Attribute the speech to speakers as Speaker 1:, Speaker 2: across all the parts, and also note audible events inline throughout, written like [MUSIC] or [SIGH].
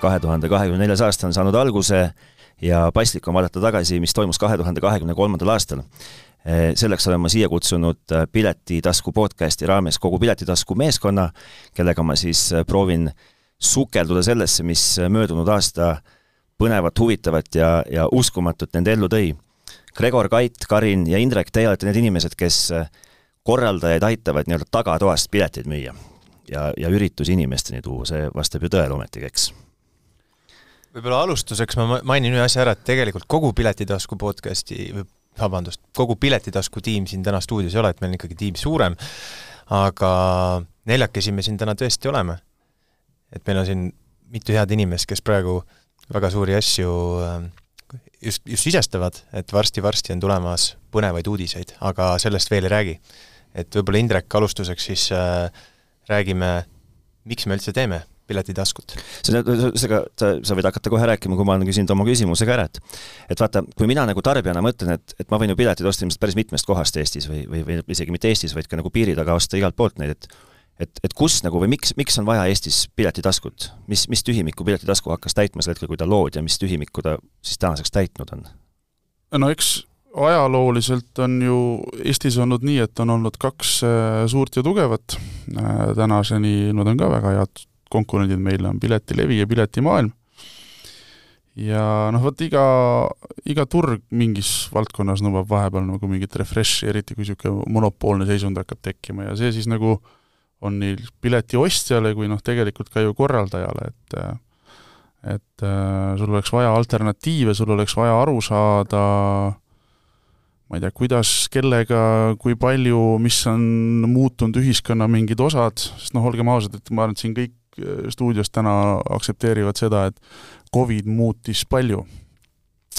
Speaker 1: kahe tuhande kahekümne neljas aasta on saanud alguse ja paslik on vaadata tagasi, mis toimus kahe tuhande kahekümne kolmandal aastal. selleks olen ma siia kutsunud Piletitasku podcasti raames kogu Piletitasku meeskonna, kellega ma siis proovin sukelduda sellesse, mis möödunud aasta põnevat, huvitavat ja, ja uskumatut nende ellu tõi. Gregor, Kait, Karin ja Indrek, teie olete need inimesed, kes korraldajaid aitavad nii-öelda tagatoast pileteid müüa ja, ja üritusi inimesteni tuua, see vastab ju tõele ometigi, eks
Speaker 2: võib-olla alustuseks ma mainin ühe asja ära, et tegelikult kogu Piletitasku podcasti, vabandust, kogu Piletitasku tiim siin täna stuudios ei ole, et meil on ikkagi tiim suurem, aga neljakesi me siin täna tõesti oleme. et meil on siin mitu head inimest, kes praegu väga suuri asju ähm, just, just sisestavad, et varsti-varsti on tulemas põnevaid uudiseid, aga sellest veel ei räägi. et võib-olla Indrek, alustuseks siis äh, räägime, miks me üldse teeme piletitaskut.
Speaker 1: seda, seda, sa, sa võid hakata kohe rääkima, kui ma olen küsinud oma küsimuse ka ära, et et vaata, kui mina nagu tarbijana mõtlen, et, et ma võin ju piletid osta ilmselt päris mitmest kohast Eestis või, või, või isegi mitte Eestis, vaid ka nagu piiri taga osta igalt poolt neid, et et, et kus nagu või miks, miks on vaja Eestis piletitaskut? mis, mis tühimikku piletitasku hakkas täitma sel hetkel, kui ta loodi ja mis tühimikku ta siis tänaseks täitnud on?
Speaker 3: no eks ajalooliselt on ju Eestis olnud nii, et on olnud kaks äh, suurt ja tugevat, äh, tänaseni nad on ka väga head konkurendid meil on Piletilevi ja Piletimaailm. ja noh, vot iga, iga turg mingis valdkonnas nõuab vahepeal nagu mingit refresh'i, eriti kui niisugune monopoolne seisund hakkab tekkima ja see siis nagu on neil pileti ostjale kui noh, tegelikult ka ju korraldajale, et et äh, sul oleks vaja alternatiive, sul oleks vaja aru saada ma ei tea, kuidas, kellega, kui palju, mis on muutunud ühiskonna mingid osad, sest noh, olgem ausad, et ma arvan, et siin kõik stuudios täna aktsepteerivad seda, et Covid muutis palju.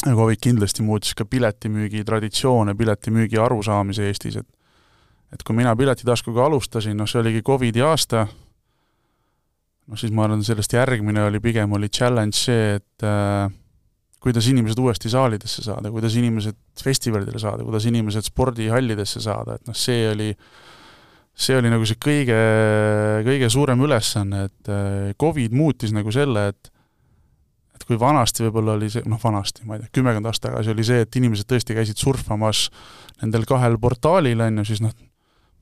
Speaker 3: Covid kindlasti muutis ka piletimüügi traditsioone, piletimüügi arusaamise Eestis, et et kui mina Piletitaskuga alustasin, noh see oligi Covidi aasta, noh siis ma arvan, sellest järgmine oli pigem, oli challenge see, et äh, kuidas inimesed uuesti saalidesse saada, kuidas inimesed festivalidele saada, kuidas inimesed spordihallidesse saada, et noh, see oli äh, see oli nagu see kõige, kõige suurem ülesanne, et äh, Covid muutis nagu selle, et et kui vanasti võib-olla oli see, noh vanasti, ma ei tea, kümmekond aastat tagasi oli see, et inimesed tõesti käisid surfamas nendel kahel portaalil, on ju, siis noh,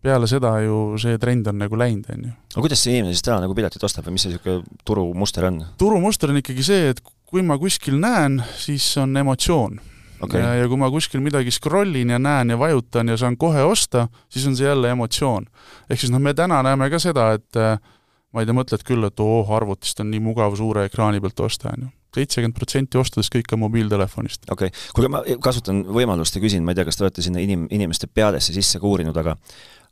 Speaker 3: peale seda ju see trend on nagu läinud, on ju.
Speaker 1: aga kuidas see inimene siis täna nagu piletit ostab või mis see niisugune turumuster on?
Speaker 3: turumuster on ikkagi see, et kui ma kuskil näen, siis on emotsioon okay.. ja, ja kui ma kuskil midagi scroll in ja näen ja vajutan ja saan kohe osta, siis on see jälle emotsioon. ehk siis noh, me täna näeme ka seda, et äh, ma ei tea, mõtled küll, et oo, arvutist on nii mugav suure ekraani pealt osta, on ju. seitsekümmend protsenti ostudest kõik on mobiiltelefonist.
Speaker 1: okei okay., kuulge, ma kasutan võimalust ja küsin, ma ei tea, kas te olete sinna inim-, inimeste peadesse sisse ka uurinud, aga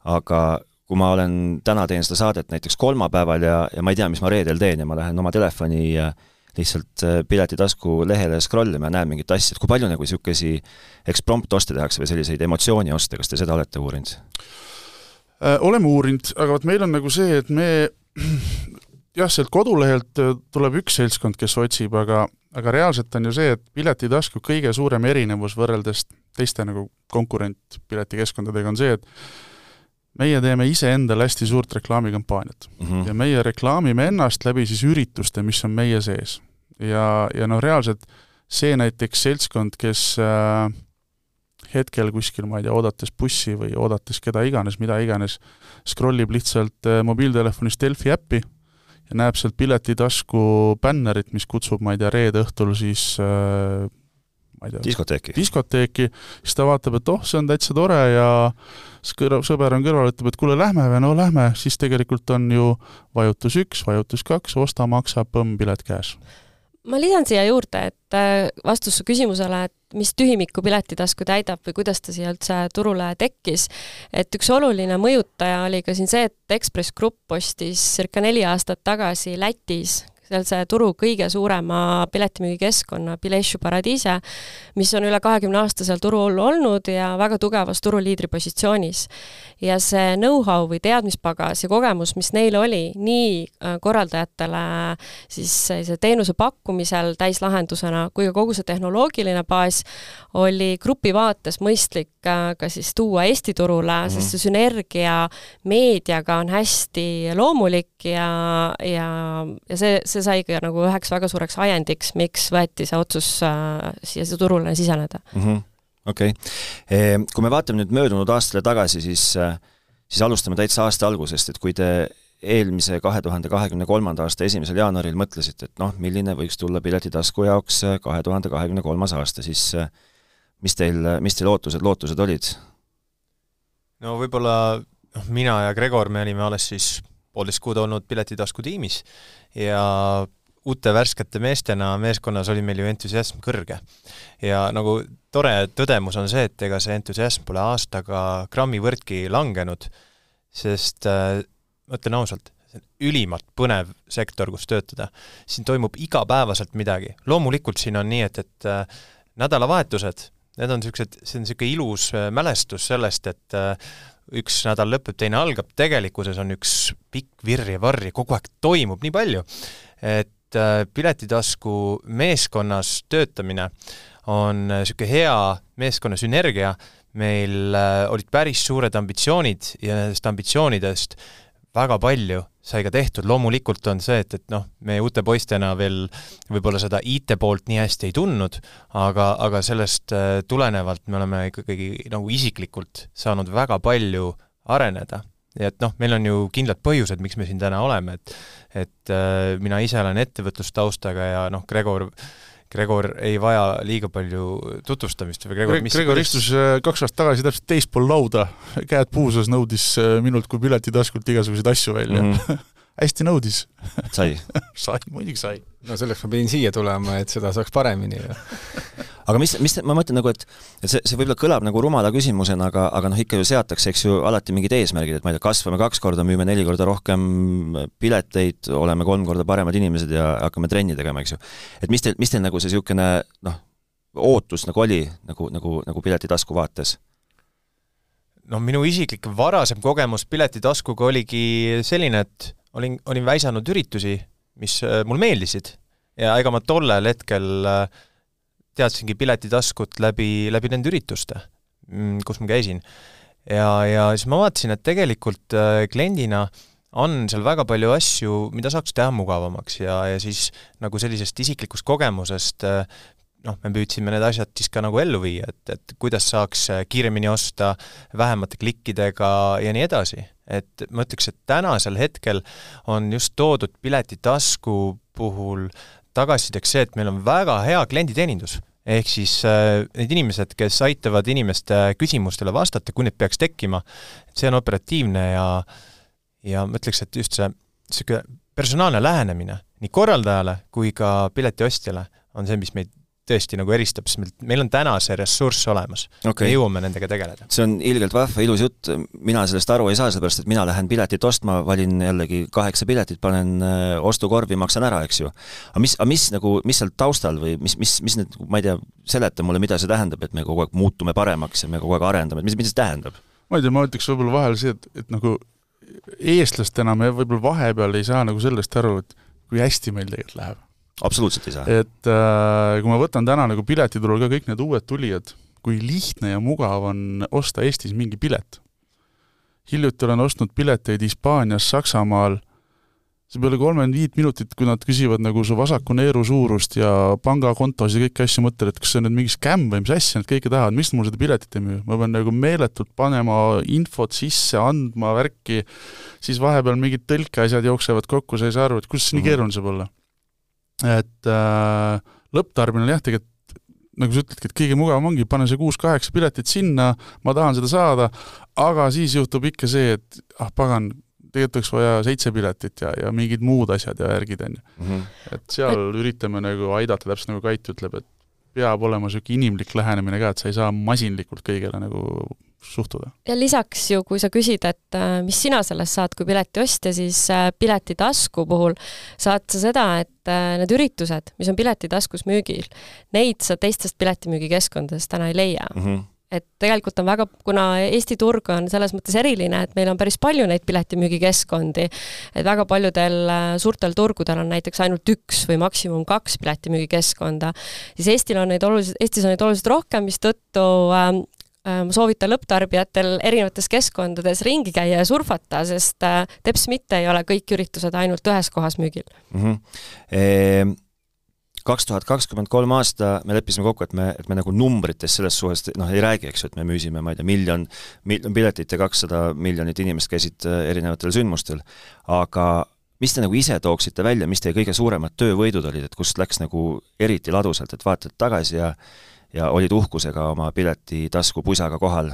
Speaker 1: aga kui ma olen, täna teen seda saadet näiteks kolmapäeval ja, ja ma ei tea, mis ma reedel teen ja ma lähen oma telefoni äh, lihtsalt äh, piletitasku lehele scroll ima ja näen mingit asja, et kui palju nagu niisuguseid eksprompt-oste tehakse või selliseid emotsioonioste, kas te seda olete uurinud?
Speaker 3: Äh, oleme uurinud, aga vot meil on nagu see, et me [CLEARS THROAT] jah, sealt kodulehelt äh, tuleb üks seltskond, kes otsib, aga aga reaalselt on ju see, et piletitasku kõige suurem erinevus võrreldes teiste nagu konkurentpiletikeskkondadega on see, et meie teeme iseendale hästi suurt reklaamikampaaniat mm -hmm. ja meie reklaamime ennast läbi siis ürituste, mis on meie sees. ja, ja noh, reaalselt see näiteks seltskond, kes äh, hetkel kuskil, ma ei tea, oodates bussi või oodates keda iganes, mida iganes, scroll ib lihtsalt äh, mobiiltelefonist Delfi äppi ja näeb sealt piletitasku bännerit, mis kutsub, ma ei tea, reede õhtul siis äh,
Speaker 1: ma ei tea, diskoteeki,
Speaker 3: diskoteeki, siis ta vaatab, et oh, see on täitsa tore ja siis kõrval, sõber on kõrval, ütleb, et kuule, lähme või no lähme, siis tegelikult on ju vajutus üks, vajutus kaks, osta, maksa, põmm, pilet käes.
Speaker 4: Ma lisan siia juurde, et äh, vastus su küsimusele, et mis tühimikku Piletitasku täidab või kuidas ta siia üldse turule tekkis, et üks oluline mõjutaja oli ka siin see, et Ekspress Grupp ostis circa neli aastat tagasi Lätis sealse turu kõige suurema piletimüügikeskkonna Bileshu Paradiise, mis on üle kahekümne aasta seal turul olnud ja väga tugevas turuliidri positsioonis. ja see know-how või teadmispagas ja kogemus, mis neil oli nii äh, korraldajatele siis sellise teenuse pakkumisel täislahendusena kui ka kogu see tehnoloogiline baas, oli grupi vaates mõistlik äh, ka siis tuua Eesti turule mm, -hmm. sest see sünergia meediaga on hästi loomulik ja, ja, ja see, see sai ka nagu üheks väga suureks ajendiks, miks võeti see otsus äh, siia turule siseneda
Speaker 1: mm. -hmm. okei okay., kui me vaatame nüüd möödunud aastale tagasi, siis, äh, siis alustame täitsa aasta algusest, et kui te eelmise kahe tuhande kahekümne kolmanda aasta esimesel jaanuaril mõtlesite, et noh, milline võiks tulla Piletitasku jaoks äh, kahe tuhande kahekümne kolmas aasta, siis mis teil, mis teil ootused, lootused olid?
Speaker 2: no võib-olla noh, mina ja Gregor, me olime alles siis poolteist kuud olnud Piletitasku tiimis ja uute värskete meestena meeskonnas oli meil ju entusiasm kõrge. ja nagu tore tõdemus on see, et ega see entusiasm pole aastaga grammi võrdki langenud, sest äh, ma ütlen ausalt, see on ülimalt põnev sektor, kus töötada. siin toimub igapäevaselt midagi. loomulikult siin on nii, et, et äh, nädalavahetused, need on niisugused, see on niisugune ilus äh, mälestus sellest, et äh, üks nädal lõpeb, teine algab, tegelikkuses on üks pikk virr ja varr ja kogu aeg toimub nii palju, et äh, Piletitasku meeskonnas töötamine on niisugune hea meeskonna sünergia, meil äh, olid päris suured ambitsioonid ja nendest ambitsioonidest väga palju sai ka tehtud, loomulikult on see, et, et noh, me uute poistena veel võib-olla seda IT poolt nii hästi ei tundnud, aga, aga sellest äh, tulenevalt me oleme ikkagi nagu isiklikult saanud väga palju areneda. ja et noh, meil on ju kindlad põhjused, miks me siin täna oleme, et et äh, mina ise olen ettevõtlustaustaga ja noh, Gregor Gregor ei vaja liiga palju tutvustamist või Gregor,
Speaker 3: mis Gregor istus äh, kaks aastat tagasi täpselt teispool lauda, käed puusas, nõudis äh, minult kui piletitaskult igasuguseid asju välja mm. -hmm. [LAUGHS] hästi nõudis.
Speaker 1: sai [LAUGHS]
Speaker 3: sai, muidugi sai.
Speaker 5: no selleks ma pidin siia tulema, et seda saaks paremini [LAUGHS]
Speaker 1: aga mis, mis, ma mõtlen nagu, et et see, see võib-olla kõlab nagu rumala küsimusena, aga, aga noh, ikka ju seatakse, eks ju, alati mingid eesmärgid, et ma ei tea, kasvame kaks korda, müüme neli korda rohkem pileteid, oleme kolm korda paremad inimesed ja hakkame trenni tegema, eks ju. et mis teil, mis teil nagu see niisugune noh, ootus nagu oli, nagu, nagu, nagu piletitasku vaates?
Speaker 2: no minu isiklik varasem kogemus piletitaskuga oligi selline, et olin, olin väisanud üritusi, mis äh, mulle meeldisid ja ega ma tollel hetkel äh, teadsingi Piletitaskut läbi, läbi nende ürituste, mm, kus ma käisin. ja, ja siis ma vaatasin, et tegelikult äh, kliendina on seal väga palju asju, mida saaks teha mugavamaks ja, ja siis nagu sellisest isiklikust kogemusest noh, me püüdsime need asjad siis ka nagu ellu viia, et, et kuidas saaks kiiremini osta, vähemate klikkidega ja nii edasi. Et ma ütleks, et tänasel hetkel on just toodud piletitasku puhul tagasisideks see, et meil on väga hea klienditeenindus. Ehk siis äh, need inimesed, kes aitavad inimeste küsimustele vastata, kui need peaks tekkima, see on operatiivne ja ja ma ütleks, et just see niisugune personaalne lähenemine nii korraldajale kui ka piletiostjale on see, mis meid tõesti nagu eristab, sest meil, meil on täna see ressurss olemas okay.. me jõuame nendega tegeleda.
Speaker 1: see on ilgelt vahva, ilus jutt, mina sellest aru ei saa, sellepärast et mina lähen piletit ostma, valin jällegi kaheksa piletit, panen äh, ostukorvi, maksan ära, eks ju. aga mis, aga mis nagu, mis seal taustal või mis, mis, mis need, ma ei tea, seleta mulle, mida see tähendab, et me kogu aeg muutume paremaks ja me kogu aeg arendame, et mis, mis see tähendab?
Speaker 3: ma ei tea, ma ütleks võib-olla vahel see, et, et nagu eestlastena me võib-olla vahepeal ei saa nagu sellest aru, et kui hästi meil tegelikult läheb
Speaker 1: absoluutselt ei saa.
Speaker 3: et äh, kui ma võtan täna nagu piletiturul ka kõik need uued tulijad, kui lihtne ja mugav on osta Eestis mingi pilet. hiljuti olen ostnud pileteid Hispaanias, Saksamaal, see peale kolmkümmend viit minutit, kui nad küsivad nagu su vasaku neeru suurust ja pangakontos ja kõiki asju, mõtled, et kas see on nüüd mingi skämm või mis asja nad kõike tahavad, miks mul seda piletit ei müü, ma pean nagu meeletult panema infot sisse, andma värki, siis vahepeal mingid tõlkeasjad jooksevad kokku, sa ei saa aru, et kuidas see nii mhm. keeruline saab olla et äh, lõpptarbimine jah, tegelikult nagu sa ütledki, et kõige mugavam ongi, pane see kuus-kaheksa piletit sinna, ma tahan seda saada, aga siis juhtub ikka see, et ah pagan, tegelikult oleks vaja seitse piletit ja, ja mingid muud asjad ja värgid, on ju. Mhm. et seal et... üritame nagu aidata, täpselt nagu Kait ütleb, et peab olema niisugune inimlik lähenemine ka, et sa ei saa masinlikult kõigele nagu suhtuda.
Speaker 4: ja lisaks ju, kui sa küsid, et äh, mis sina sellest saad kui piletiostja, siis äh, Piletitasku puhul saad sa seda, et äh, need üritused, mis on Piletitaskus müügil, neid sa teistest piletimüügikeskkondadest täna ei leia mm. -hmm et tegelikult on väga, kuna Eesti turg on selles mõttes eriline, et meil on päris palju neid piletimüügikeskkondi, et väga paljudel suurtel turgudel on näiteks ainult üks või maksimum kaks piletimüügikeskkonda, siis Eestil on neid oluliselt, Eestis on neid oluliselt rohkem, mistõttu äh, ma soovitan lõpptarbijatel erinevates keskkondades ringi käia ja surfata, sest äh, teps mitte ei ole kõik üritused ainult ühes kohas müügil
Speaker 1: mm. -hmm. Kaks tuhat kakskümmend kolm aasta me leppisime kokku, et me, et me nagu numbrites selles suhtes noh, ei räägi, eks ju, et me müüsime, ma ei tea, miljon, miljon piletit ja kakssada miljonit inimest käisid erinevatel sündmustel, aga mis te nagu ise tooksite välja, mis teie kõige suuremad töövõidud olid, et kust läks nagu eriti ladusalt, et vaatad tagasi ja ja olid uhkusega oma pileti tasku pusaga kohal?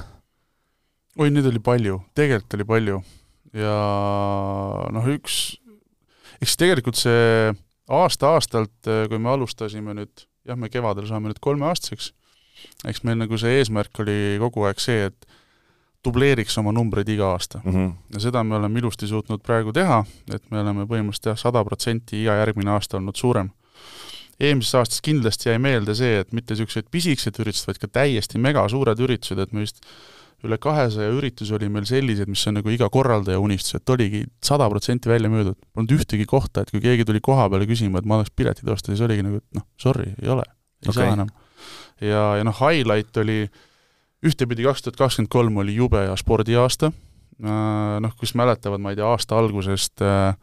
Speaker 3: oi, neid oli palju, tegelikult oli palju. ja noh, üks, eks tegelikult see aasta-aastalt, kui me alustasime nüüd, jah, me kevadel saame nüüd kolmeaastaseks, eks meil nagu see eesmärk oli kogu aeg see, et dubleeriks oma numbreid iga aasta mm. -hmm. ja seda me oleme ilusti suutnud praegu teha, et me oleme põhimõtteliselt jah, sada protsenti iga järgmine aasta olnud suurem. Eelmisest aastast kindlasti jäi meelde see, et mitte niisugused pisikesed üritused, vaid ka täiesti megasuured üritused, et me vist üle kahesaja ürituse oli meil selliseid, mis on nagu iga korraldaja unistus, et oligi sada protsenti välja müüdud. Polnud ühtegi kohta, et kui keegi tuli koha peale küsima, et ma tahaks piletid osta, siis oligi nagu, et noh, sorry, ei ole, ei okay. saa enam. ja, ja noh, highlight oli ühtepidi kaks tuhat kakskümmend kolm oli jube hea spordiaasta, äh, noh, kes mäletavad, ma ei tea, aasta algusest äh,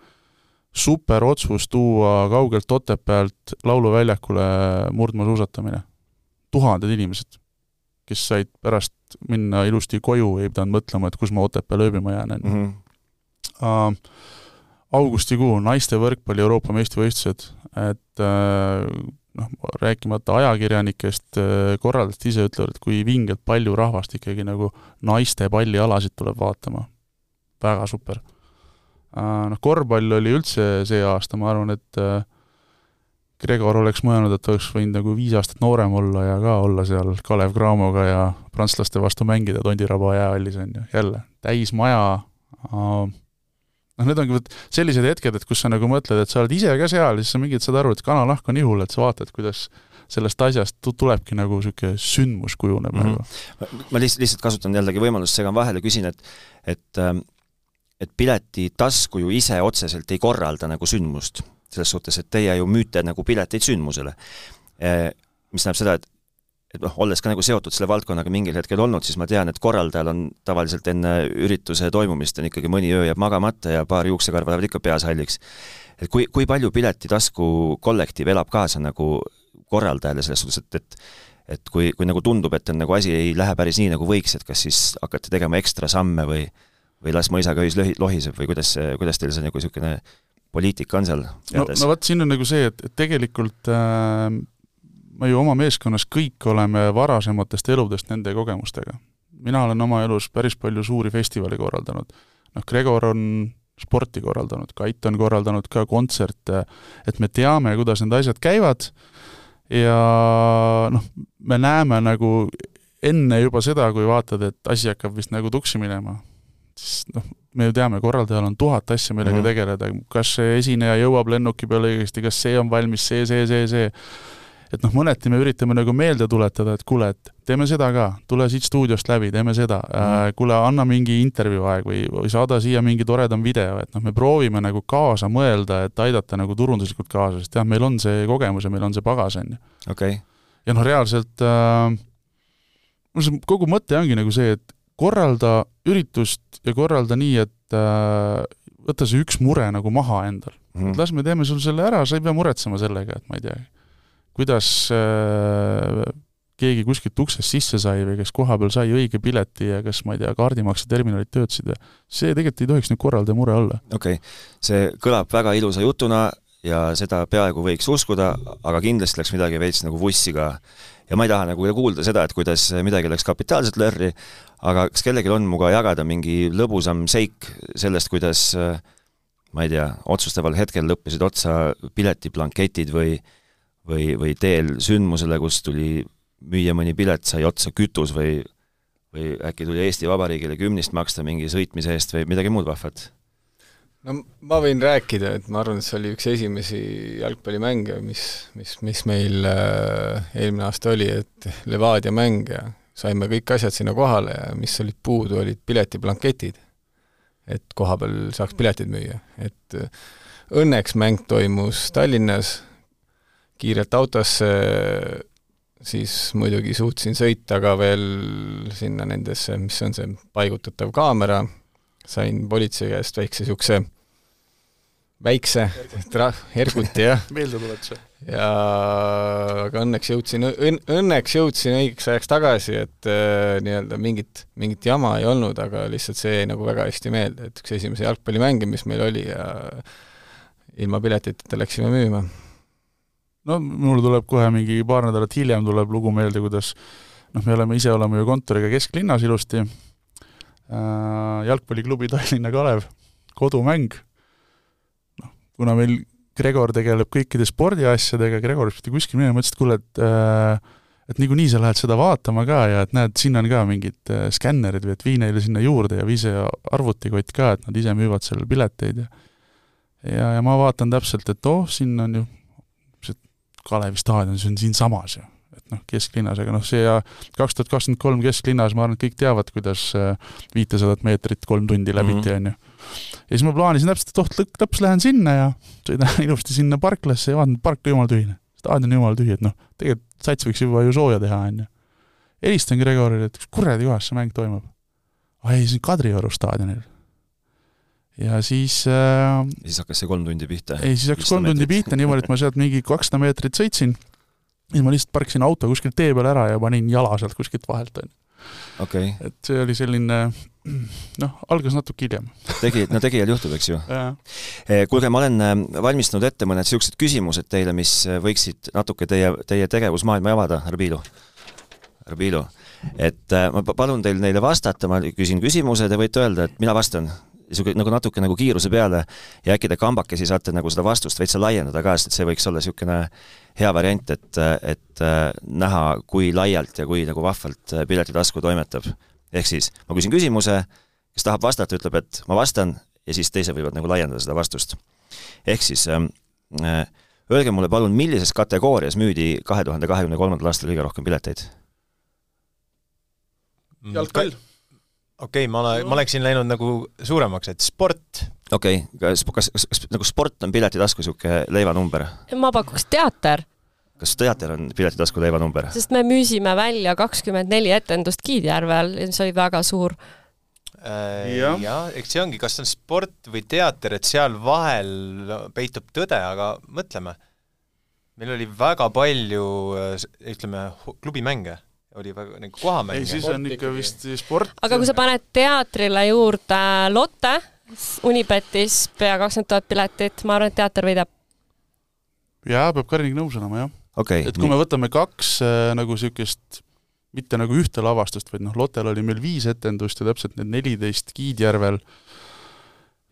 Speaker 3: super otsus tuua kaugelt Otepäält lauluväljakule murdmaasuusatamine. tuhanded inimesed, kes said pärast minna ilusti koju, ei pidanud mõtlema, et kus ma Otepääl ööbima jään, on ju. Mhm. Äh, augustikuu naiste võrkpalli Euroopa meistrivõistlused, et noh, rääkimata ajakirjanikest, äh, korraldajad ise ütlevad, et kui vingelt palju rahvast ikkagi nagu naiste pallialasid tuleb vaatama. väga super. Äh, noh, korvpall oli üldse see aasta, ma arvan, et äh, Gregor oleks mõelnud, et oleks võinud nagu viis aastat noorem olla ja ka olla seal Kalev Cramoga ja prantslaste vastu mängida Tondiraba jäähallis, on ju, jälle täismaja noh, need ongi vot sellised hetked, et kus sa nagu mõtled, et sa oled ise ka seal siis sa mingid saad aru, et kanalahk on ihul, et sa vaatad, kuidas sellest asjast tulebki nagu niisugune sündmus kujuneb mm -hmm.
Speaker 1: nagu. ma lihtsalt, lihtsalt kasutan jällegi võimalust, segan vahele, küsin, et et ähm, et piletitasku ju ise otseselt ei korralda nagu sündmust, selles suhtes, et teie ju müüte nagu pileteid sündmusele. Mis tähendab seda, et et noh, olles ka nagu seotud selle valdkonnaga mingil hetkel olnud, siis ma tean, et korraldajal on tavaliselt enne ürituse toimumist on ikkagi mõni öö jääb magamata ja paar juuksekarva lähevad ikka peas halliks. et kui, kui palju Piletitasku kollektiiv elab kaasa nagu korraldajale selles suhtes, et, et et kui, kui nagu tundub, et on nagu asi ei lähe päris nii, nagu võiks, et kas siis hakkate tegema ekstra samme või või las mõisaga öis löhi-, lohiseb või kuidas kuidas teil see nagu niisugune poliitika on seal?
Speaker 3: no, no vot, siin on nagu see, et, et tegelikult äh, me ju oma meeskonnas kõik oleme varasematest eludest nende kogemustega. mina olen oma elus päris palju suuri festivale korraldanud. noh, Gregor on sporti korraldanud, Kait on korraldanud ka kontserte, et me teame, kuidas need asjad käivad ja noh, me näeme nagu enne juba seda, kui vaatad, et asi hakkab vist nagu tuksi minema, siis noh, me ju teame, korraldajal on tuhat asja, millega mm -hmm. tegeleda, kas see esineja jõuab lennuki peale õigesti, kas see on valmis, see, see, see, see et noh, mõneti me üritame nagu meelde tuletada, et kuule, et teeme seda ka, tule siit stuudiost läbi, teeme seda mm, -hmm. kuule, anna mingi intervjuu aeg või, või saada siia mingi toredam video, et noh, me proovime nagu kaasa mõelda, et aidata nagu turunduslikult kaasa, sest jah, meil on see kogemus ja meil on see pagas, on ju.
Speaker 1: okei okay..
Speaker 3: ja noh, reaalselt äh, see kogu mõte ongi nagu see, et korralda üritust ja korralda nii, et äh, võta see üks mure nagu maha endal mm. -hmm. las me teeme sul selle ära, sa ei pea muretsema sellega, et ma ei tea, kuidas äh, keegi kuskilt uksest sisse sai või kes kohapeal sai õige pileti ja kas, ma ei tea, kaardimakseterminalid töötasid ja see tegelikult ei tohiks nüüd korraldaja mure olla.
Speaker 1: okei okay., see kõlab väga ilusa jutuna ja seda peaaegu võiks uskuda, aga kindlasti läks midagi veits nagu vussi ka. Ja ma ei taha nagu kuulda seda, et kuidas midagi läks kapitaalselt lörri, aga kas kellelgi on minuga jagada mingi lõbusam seik sellest, kuidas ma ei tea, otsustaval hetkel lõppesid otsa piletiblanketid või või, või teel sündmusele, kus tuli müüa mõni pilet, sai otsa kütus või või äkki tuli Eesti Vabariigile kümnist maksta mingi sõitmise eest või midagi muud vahvat?
Speaker 5: No ma võin rääkida, et ma arvan, et see oli üks esimesi jalgpallimänge, mis, mis, mis meil äh, eelmine aasta oli, et Levadia mäng ja saime kõik asjad sinna kohale ja mis olid puudu, olid piletiblanketid. et koha peal saaks piletid müüa, et äh, õnneks mäng toimus Tallinnas kiirelt autosse siis muidugi suutsin sõita ka veel sinna nendesse, mis on see paigutatav kaamera, sain politsei käest väikse niisuguse väikse tra-, erguti jah.
Speaker 3: meeldetuletuse.
Speaker 5: ja aga õnneks jõudsin, õn-, õnneks jõudsin õigeks ajaks tagasi, et äh, nii-öelda mingit, mingit jama ei olnud, aga lihtsalt see jäi nagu väga hästi meelde, et üks esimese jalgpallimänge, mis meil oli ja ilma piletiteta läksime müüma.
Speaker 3: no mul tuleb kohe mingi paar nädalat hiljem tuleb lugu meelde, kuidas noh, me oleme, ise oleme ju kontoriga kesklinnas ilusti äh,, jalgpalliklubi Tallinna Kalev, kodumäng kuna meil Gregor tegeleb kõikide spordiasjadega, Gregor pidi kuskil minema, mõtlesin, et kuule, et äh, et niikuinii sa lähed seda vaatama ka ja et näed, siin on ka mingid äh, skännerid või et vii neile sinna juurde ja vii see arvutikott ka, et nad ise müüvad seal pileteid ja ja, ja ma vaatan täpselt, et oh, siin on ju see Kalevi staadion, see on siinsamas ju noh, kesklinnas, aga noh, see ja kaks tuhat kakskümmend kolm kesklinnas, ma arvan, et kõik teavad, kuidas äh, viitesadat meetrit kolm tundi läbiti, mhm. on ju ja siis ma plaanisin täpselt, et oh, lõpp-lõps lähen sinna ja sõidan [LAUGHS] ilusti sinna parklasse ja vaatan, park on jumala tühine. staadion on jumala tühi, et noh, tegelikult sats võiks juba ju sooja teha, on ju. helistan Gregorile, et kuradi kohas see mäng toimub. aa ei, see on Kadrioru staadionil. ja siis äh,
Speaker 1: siis hakkas see kolm tundi pihta?
Speaker 3: ei, siis hakkas kolm tundi pihta niimoodi, et ma sealt mingi kakssada meetrit sõitsin, siis ma lihtsalt parkisin auto kuskil tee peal ära ja panin jala sealt kuskilt vahelt, on ju
Speaker 1: okay..
Speaker 3: et see oli selline noh, algas natuke hiljem.
Speaker 1: tegi, no tegijal juhtub, eks ju. Eh, kuulge, ma olen eh, valmistanud ette mõned niisugused küsimused teile, mis eh, võiksid natuke teie, teie tegevusmaailma avada, härra Piilu. härra Piilu, et ma palun teil neile vastata, ma küsin küsimuse, te võite öelda, et mina vastan niisugune nagu natuke nagu kiiruse peale ja äkki te kambakesi saate nagu seda vastust veitsa laiendada ka, sest et see võiks olla niisugune hea variant, et, et äh, näha, kui laialt ja kui nagu vahvalt äh, piletitasku toimetab. ehk siis ma küsin küsimuse, kes tahab vastata, ütleb, et ma vastan ja siis teised võivad nagu laiendada seda vastust. ehk siis ähm, äh, öelge mulle palun, millises kategoorias müüdi kahe tuhande kahekümne kolmandal aastal kõige rohkem pileteid?
Speaker 3: jalgpall
Speaker 2: okei okay,, ma ole, ma oleksin läinud nagu suuremaks, et sport.
Speaker 1: okei okay., kas, kas, kas, kas nagu sport on piletitasku niisugune leivanumber?
Speaker 4: ma pakuks teater.
Speaker 1: kas teater on piletitasku leivanumber?
Speaker 4: sest me müüsime välja kakskümmend neli etendust Kiidjärvel ja see oli väga suur
Speaker 2: äh,. jah ja,, eks see ongi, kas on sport või teater, et seal vahel peitub tõde, aga mõtleme, meil oli väga palju ütleme, klubimänge oli väga nagu kohamäng.
Speaker 3: ei, siis on ikka vist sport.
Speaker 4: aga kui sa paned teatrile juurde Lotte, Unibetis pea kakskümmend tuhat piletit, ma arvan, et teater võidab.
Speaker 3: jaa, peab Kariniga nõus olema, jah
Speaker 1: okay,.
Speaker 3: et kui nii. me võtame kaks äh, nagu niisugust mitte nagu ühte lavastust, vaid noh, Lotel oli meil viis etendust ja täpselt need neliteist Kiidjärvel,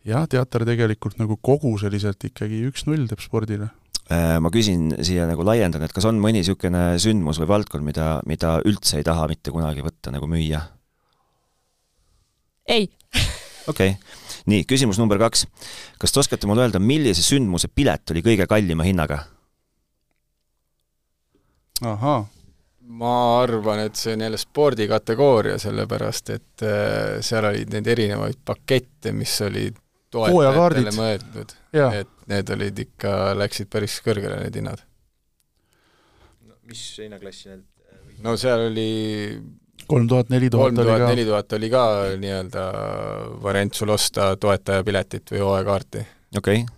Speaker 3: jah, teater tegelikult nagu koguseliselt ikkagi üks-null teeb spordile
Speaker 1: Äh, ma küsin siia nagu laiendan, et kas on mõni niisugune sündmus või valdkond, mida, mida üldse ei taha mitte kunagi võtta nagu müüa?
Speaker 4: ei. [LAUGHS]
Speaker 1: okei okay., nii, küsimus number kaks. kas te oskate mulle öelda, millise sündmuse pilet oli kõige kallima hinnaga?
Speaker 3: ahhaa
Speaker 5: ma arvan, et see on jälle spordikategooria, sellepärast et äh, seal olid neid erinevaid pakette, mis olid toetajatele mõeldud, et need olid ikka, läksid päris kõrgele, need hinnad
Speaker 2: no,. mis hinnaklassi need
Speaker 5: no seal oli
Speaker 3: kolm tuhat, neli tuhat
Speaker 5: oli ka. neli tuhat oli ka nii-öelda variant sul osta toetajapiletit või hooajakarti.
Speaker 1: okei okay.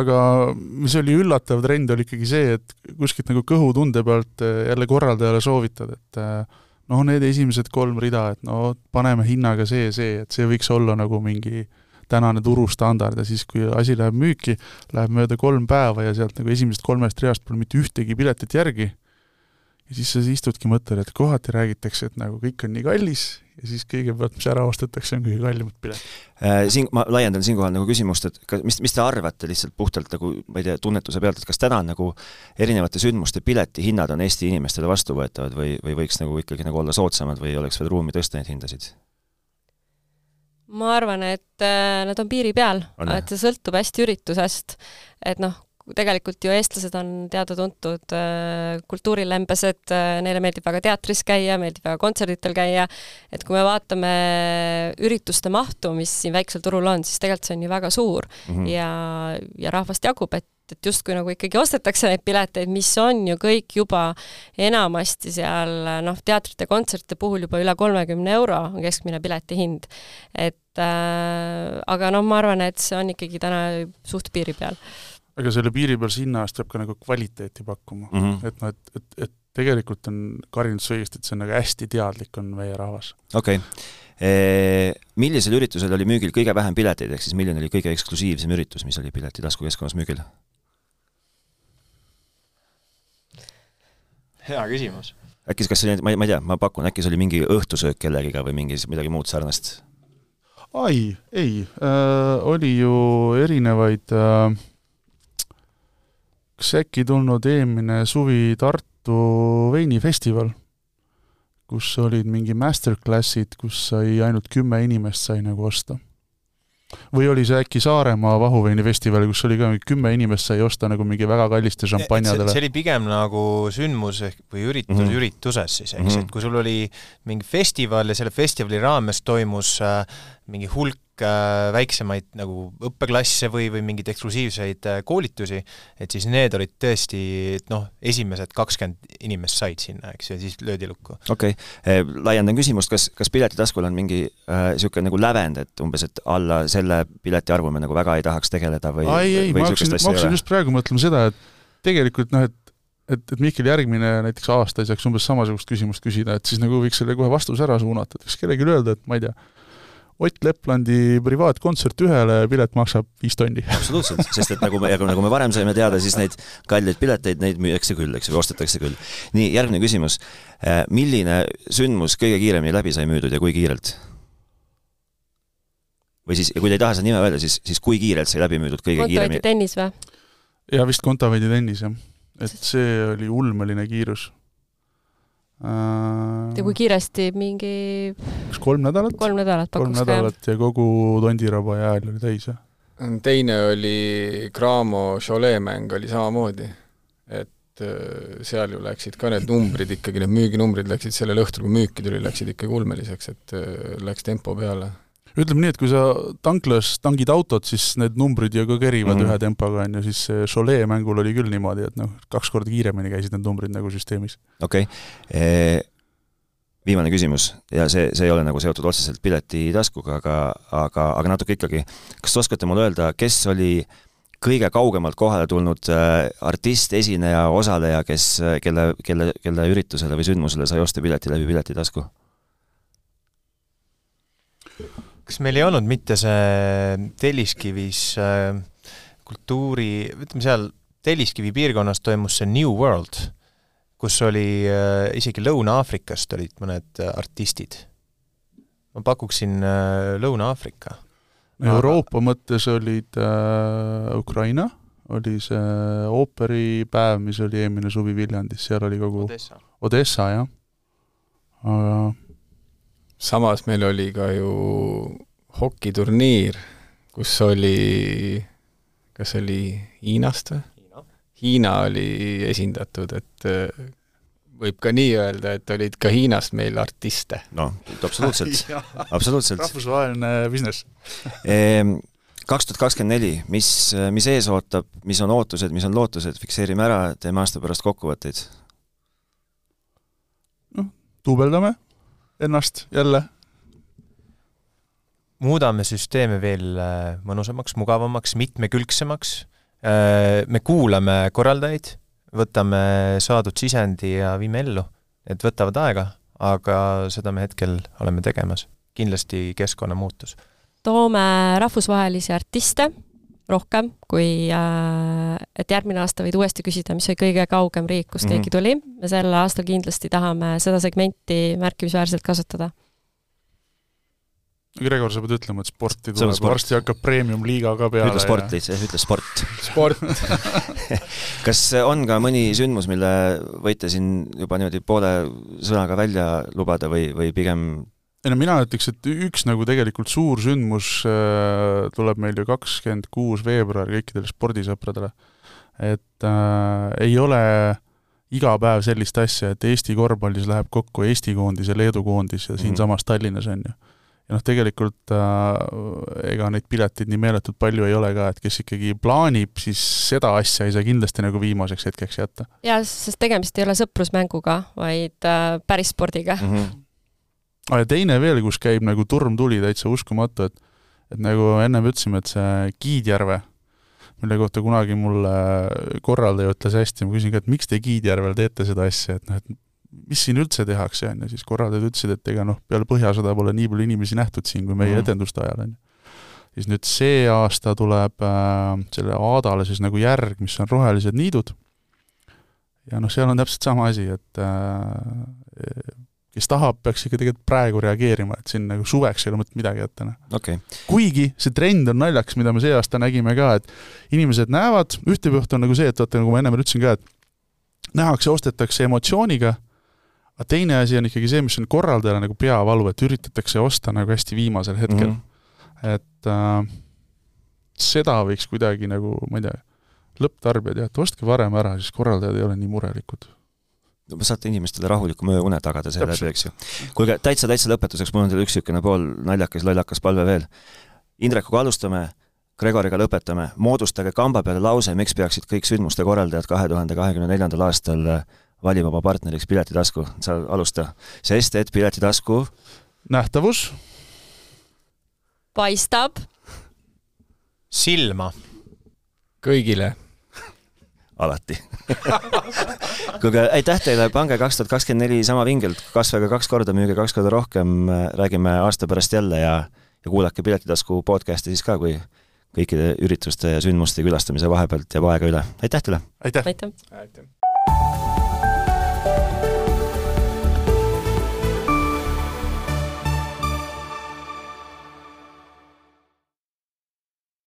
Speaker 3: aga mis oli üllatav trend, oli ikkagi see, et kuskilt nagu kõhutunde pealt eh, jälle korraldajale soovitad, et eh, noh, need esimesed kolm rida, et no paneme hinnaga see, see, et see võiks olla nagu mingi äh, tänane turustandard ja siis, kui asi läheb müüki, läheb mööda kolm päeva ja sealt nagu esimesest kolmest reast pole mitte ühtegi piletit järgi, ja siis sa istudki, mõtled, et kohati räägitakse, et nagu kõik on nii kallis ja siis kõigepealt, mis ära ostetakse, on kõige kallimad piletid
Speaker 1: äh,. Siin, ma laiendan siinkohal nagu küsimust, et kas, mis, mis te arvate lihtsalt puhtalt nagu, ma ei tea, tunnetuse pealt, et kas täna nagu erinevate sündmuste piletihinnad on Eesti inimestele vastuvõetavad või, või võiks nagu ikkagi nagu olla soodsamad või oleks veel ruumi tõsta neid hindasid?
Speaker 4: Ma arvan, et äh, nad on piiri peal, et see sõltub hästi üritusest. et noh, tegelikult ju eestlased on teada-tuntud äh, kultuurilembesed, äh, neile meeldib väga teatris käia, meeldib väga kontserditel käia, et kui me vaatame ürituste mahtu, mis siin väiksel turul on, siis tegelikult see on ju väga suur mm -hmm. ja, ja rahvast jagub, et et justkui nagu ikkagi ostetakse neid pileteid, mis on ju kõik juba enamasti seal noh, teatrite, kontsertide puhul juba üle kolmekümne euro on keskmine pileti hind. et äh, aga noh, ma arvan, et see on ikkagi täna suht piiri peal.
Speaker 3: aga selle piiripealse hinna eest peab ka nagu kvaliteeti pakkuma mm, -hmm. et noh, et, et, et tegelikult on Karin ütles õigesti, et see on nagu hästi teadlik, on meie rahvas.
Speaker 1: okei okay millisel üritusel oli müügil kõige vähem pileteid, ehk siis milline oli kõige eksklusiivsem üritus, mis oli Piletitasku keskkonnas müügil?
Speaker 2: Hea küsimus.
Speaker 1: äkki, kas see oli, ma ei, ma ei tea, ma pakun, äkki see oli mingi õhtusöök kellegiga või mingi, midagi muud sarnast?
Speaker 3: ai, ei äh,, oli ju erinevaid äh, kas äkki tulnud eelmine suvi Tartu veinifestival kus olid mingi masterclass'id, kus sai ainult kümme inimest sai nagu osta. Või oli see äkki Saaremaa vahuveinifestival, kus oli ka kümme inimest sai osta nagu mingi väga kalliste šampanjadele?
Speaker 2: see oli pigem nagu sündmus ehk või üritus mm -hmm. ürituses siis, eks mm, -hmm. et kui sul oli mingi festival ja selle festivali raames toimus äh, mingi hulk väiksemaid nagu õppeklasse või, või mingeid eksklusiivseid äh, koolitusi, et siis need olid tõesti noh, esimesed kakskümmend inimest said sinna, eks ju, ja siis löödi lukku.
Speaker 1: okei okay., laiendan küsimust, kas, kas Piletitaskul on mingi niisugune äh, nagu lävend, et umbes, et alla selle pileti arvu me nagu väga ei tahaks tegeleda või
Speaker 3: ei, ei, ma hakkasin, ma hakkasin just praegu mõtlema seda, et tegelikult noh, et et, et Mihkel järgmine näiteks aasta ei saaks umbes samasugust küsimust küsida, et siis nagu võiks selle kohe vastuse ära suunata, et võiks kellelegi öelda, et ma ei tea, Ott Leplandi privaatkontsert ühele, pilet maksab viis tonni.
Speaker 1: absoluutselt, sest et nagu me, nagu me varem saime teada, siis neid kalleid pileteid, neid müüakse küll, eks ju, ostetakse küll. nii, järgmine küsimus. Äh, milline sündmus kõige kiiremini läbi sai müüdud ja kui kiirelt? või siis, kui te ei taha seda nime öelda, siis, siis kui kiirelt sai läbi müüdud kõige Kontaveidi kiiremini?
Speaker 4: tennis või?
Speaker 3: jaa, vist Kontaveidi tennis, jah. et see oli ulmeline kiirus
Speaker 4: Äh, ja kui kiiresti mingi
Speaker 3: kas kolm nädalat?
Speaker 4: kolm nädalat
Speaker 3: kolm nädalat ja kogu Tondiraba jääl oli täis, jah.
Speaker 5: teine oli Cramo Cholet mäng oli samamoodi, et äh, seal ju läksid ka need numbrid ikkagi, need müüginumbrid läksid sellel õhtul, kui müüki tuli, läksid ikkagi ulmeliseks, et äh, läks tempo peale
Speaker 3: ütleme nii, et kui sa tanklas tangid autot, siis need numbrid ju ka kerivad mm -hmm. ühe tempoga, on ju, siis Cholet mängul oli küll niimoodi, et noh, kaks korda kiiremini käisid need numbrid nagu süsteemis.
Speaker 1: okei okay. Viimane küsimus ja see, see ei ole nagu seotud otseselt piletitaskuga, aga, aga, aga natuke ikkagi. kas te oskate mulle öelda, kes oli kõige kaugemalt kohale tulnud äh, artist, esineja, osaleja, kes, kelle, kelle, kelle üritusele või sündmusele sai osta pileti läbi Piletitasku?
Speaker 2: kas meil ei olnud mitte see Telliskivis äh, kultuuri, ütleme seal Telliskivi piirkonnas toimus see New World, kus oli äh, isegi Lõuna-Aafrikast olid mõned äh, artistid. ma pakuksin Lõuna-Aafrika.
Speaker 3: Euroopa Aga... mõttes olid äh, Ukraina, oli see ooperipäev, mis oli eelmine suvi Viljandis, seal oli kogu Odessa, Odessa, jah. aga
Speaker 5: samas meil oli ka ju hokiturniir, kus oli, kas oli Hiinast või? Hiina oli esindatud, et äh, võib ka nii öelda, et olid ka Hiinast meil artiste.
Speaker 1: noh, absoluutselt [LAUGHS] absoluutselt.
Speaker 3: rahvusvaheline business
Speaker 1: ehm, kaks tuhat kakskümmend neli, mis, mis ees ootab, mis on ootused, mis on lootused, fikseerime ära, teeme aasta pärast kokkuvõtteid.
Speaker 3: noh, duubeldame ennast jälle.
Speaker 2: muudame süsteeme veel äh, mõnusamaks, mugavamaks, mitmekülgsemaks. Äh, me kuulame korraldajaid, võtame saadud sisendi ja viime ellu. Need võtavad aega, aga seda me hetkel oleme tegemas. kindlasti keskkonnamuutus.
Speaker 4: toome rahvusvahelisi artiste rohkem, kui äh, et järgmine aasta võid uuesti küsida, mis oli kõige kaugem riik, kust mm -hmm. keegi tuli. me sel aastal kindlasti tahame seda segmenti märkimisväärselt kasvatada.
Speaker 3: Gregor, sa pead ütlema, et sporti tuleb, sport. varsti hakkab premium-liiga ka peale.
Speaker 1: ütle sport lihtsalt, ütle sport.
Speaker 5: sport [LAUGHS]
Speaker 1: kas on ka mõni sündmus, mille võite siin juba niimoodi poole sõnaga välja lubada või, või pigem
Speaker 3: ei no mina ütleks, et üks nagu tegelikult suur sündmus äh, tuleb meil ju kakskümmend kuus veebruar kõikidele spordisõpradele. et äh, ei ole iga päev sellist asja, et Eesti korvpallis läheb kokku Eesti koondis ja Leedu koondis ja siinsamas mm -hmm. Tallinnas on ju. Ja noh, tegelikult äh, ega neid pileteid nii meeletult palju ei ole ka, et kes ikkagi plaanib, siis seda asja ei saa kindlasti nagu viimaseks hetkeks jätta.
Speaker 4: jaa, sest tegemist ei ole sõprusmänguga, vaid äh, päris spordiga mm. -hmm.
Speaker 3: Ah, ja teine veel, kus käib nagu turm tuli, täitsa uskumatu, et et nagu ennem ütlesime, et see Kiidjärve, mille kohta kunagi mulle korraldaja ütles hästi, ma küsin ka, et miks te Kiidjärvel teete seda asja, et noh, et mis siin üldse tehakse, on ju, siis korraldajad ütlesid, et ega noh, peale Põhjasõda pole nii palju inimesi nähtud siin kui meie mm. etenduste ajal, on ju. siis nüüd see aasta tuleb äh, selle Aadale siis nagu järg, mis on rohelised niidud, ja noh, seal on täpselt sama asi, et äh, kes tahab, peaks ikka tegelikult praegu reageerima, et siin nagu suveks ei ole mõtet midagi jätta, noh
Speaker 1: okay..
Speaker 3: kuigi see trend on naljakas, mida me see aasta nägime ka, et inimesed näevad, ühte poolt on nagu see, et vaata, nagu ma ennem ütlesin ka, et nähakse, ostetakse emotsiooniga aga teine asi on ikkagi see, mis on korraldajale nagu peavalu, et üritatakse osta nagu hästi viimasel hetkel mm. -hmm. et äh, seda võiks kuidagi nagu, ma ei tea, lõpptarbijad jah, et ostke varem ära, siis korraldajad ei ole nii murelikud
Speaker 1: no saate inimestele rahuliku ööune tagada seeläbi, eks ju. kuulge, täitsa, täitsa lõpetuseks, mul on teile üks niisugune pool naljakas, lollakas palve veel. Indrekuga alustame, Gregoriga lõpetame, moodustage kamba peale lause, miks peaksid kõik sündmuste korraldajad kahe tuhande kahekümne neljandal aastal valib oma partneriks Piletitasku, sa alusta. sest et Piletitasku
Speaker 3: nähtavus
Speaker 4: paistab
Speaker 2: silma
Speaker 5: kõigile [LAUGHS]
Speaker 1: alati [LAUGHS] kuulge, aitäh teile, pange kaks tuhat kakskümmend neli sama vingelt, kasvage kaks korda, müüge kaks korda rohkem, räägime aasta pärast jälle ja ja kuulake Piletitasku podcast'i siis ka, kui kõikide ürituste ja sündmuste külastamise vahepealt jääb aega üle. aitäh teile!
Speaker 3: aitäh,
Speaker 4: aitäh.!
Speaker 5: aitäh.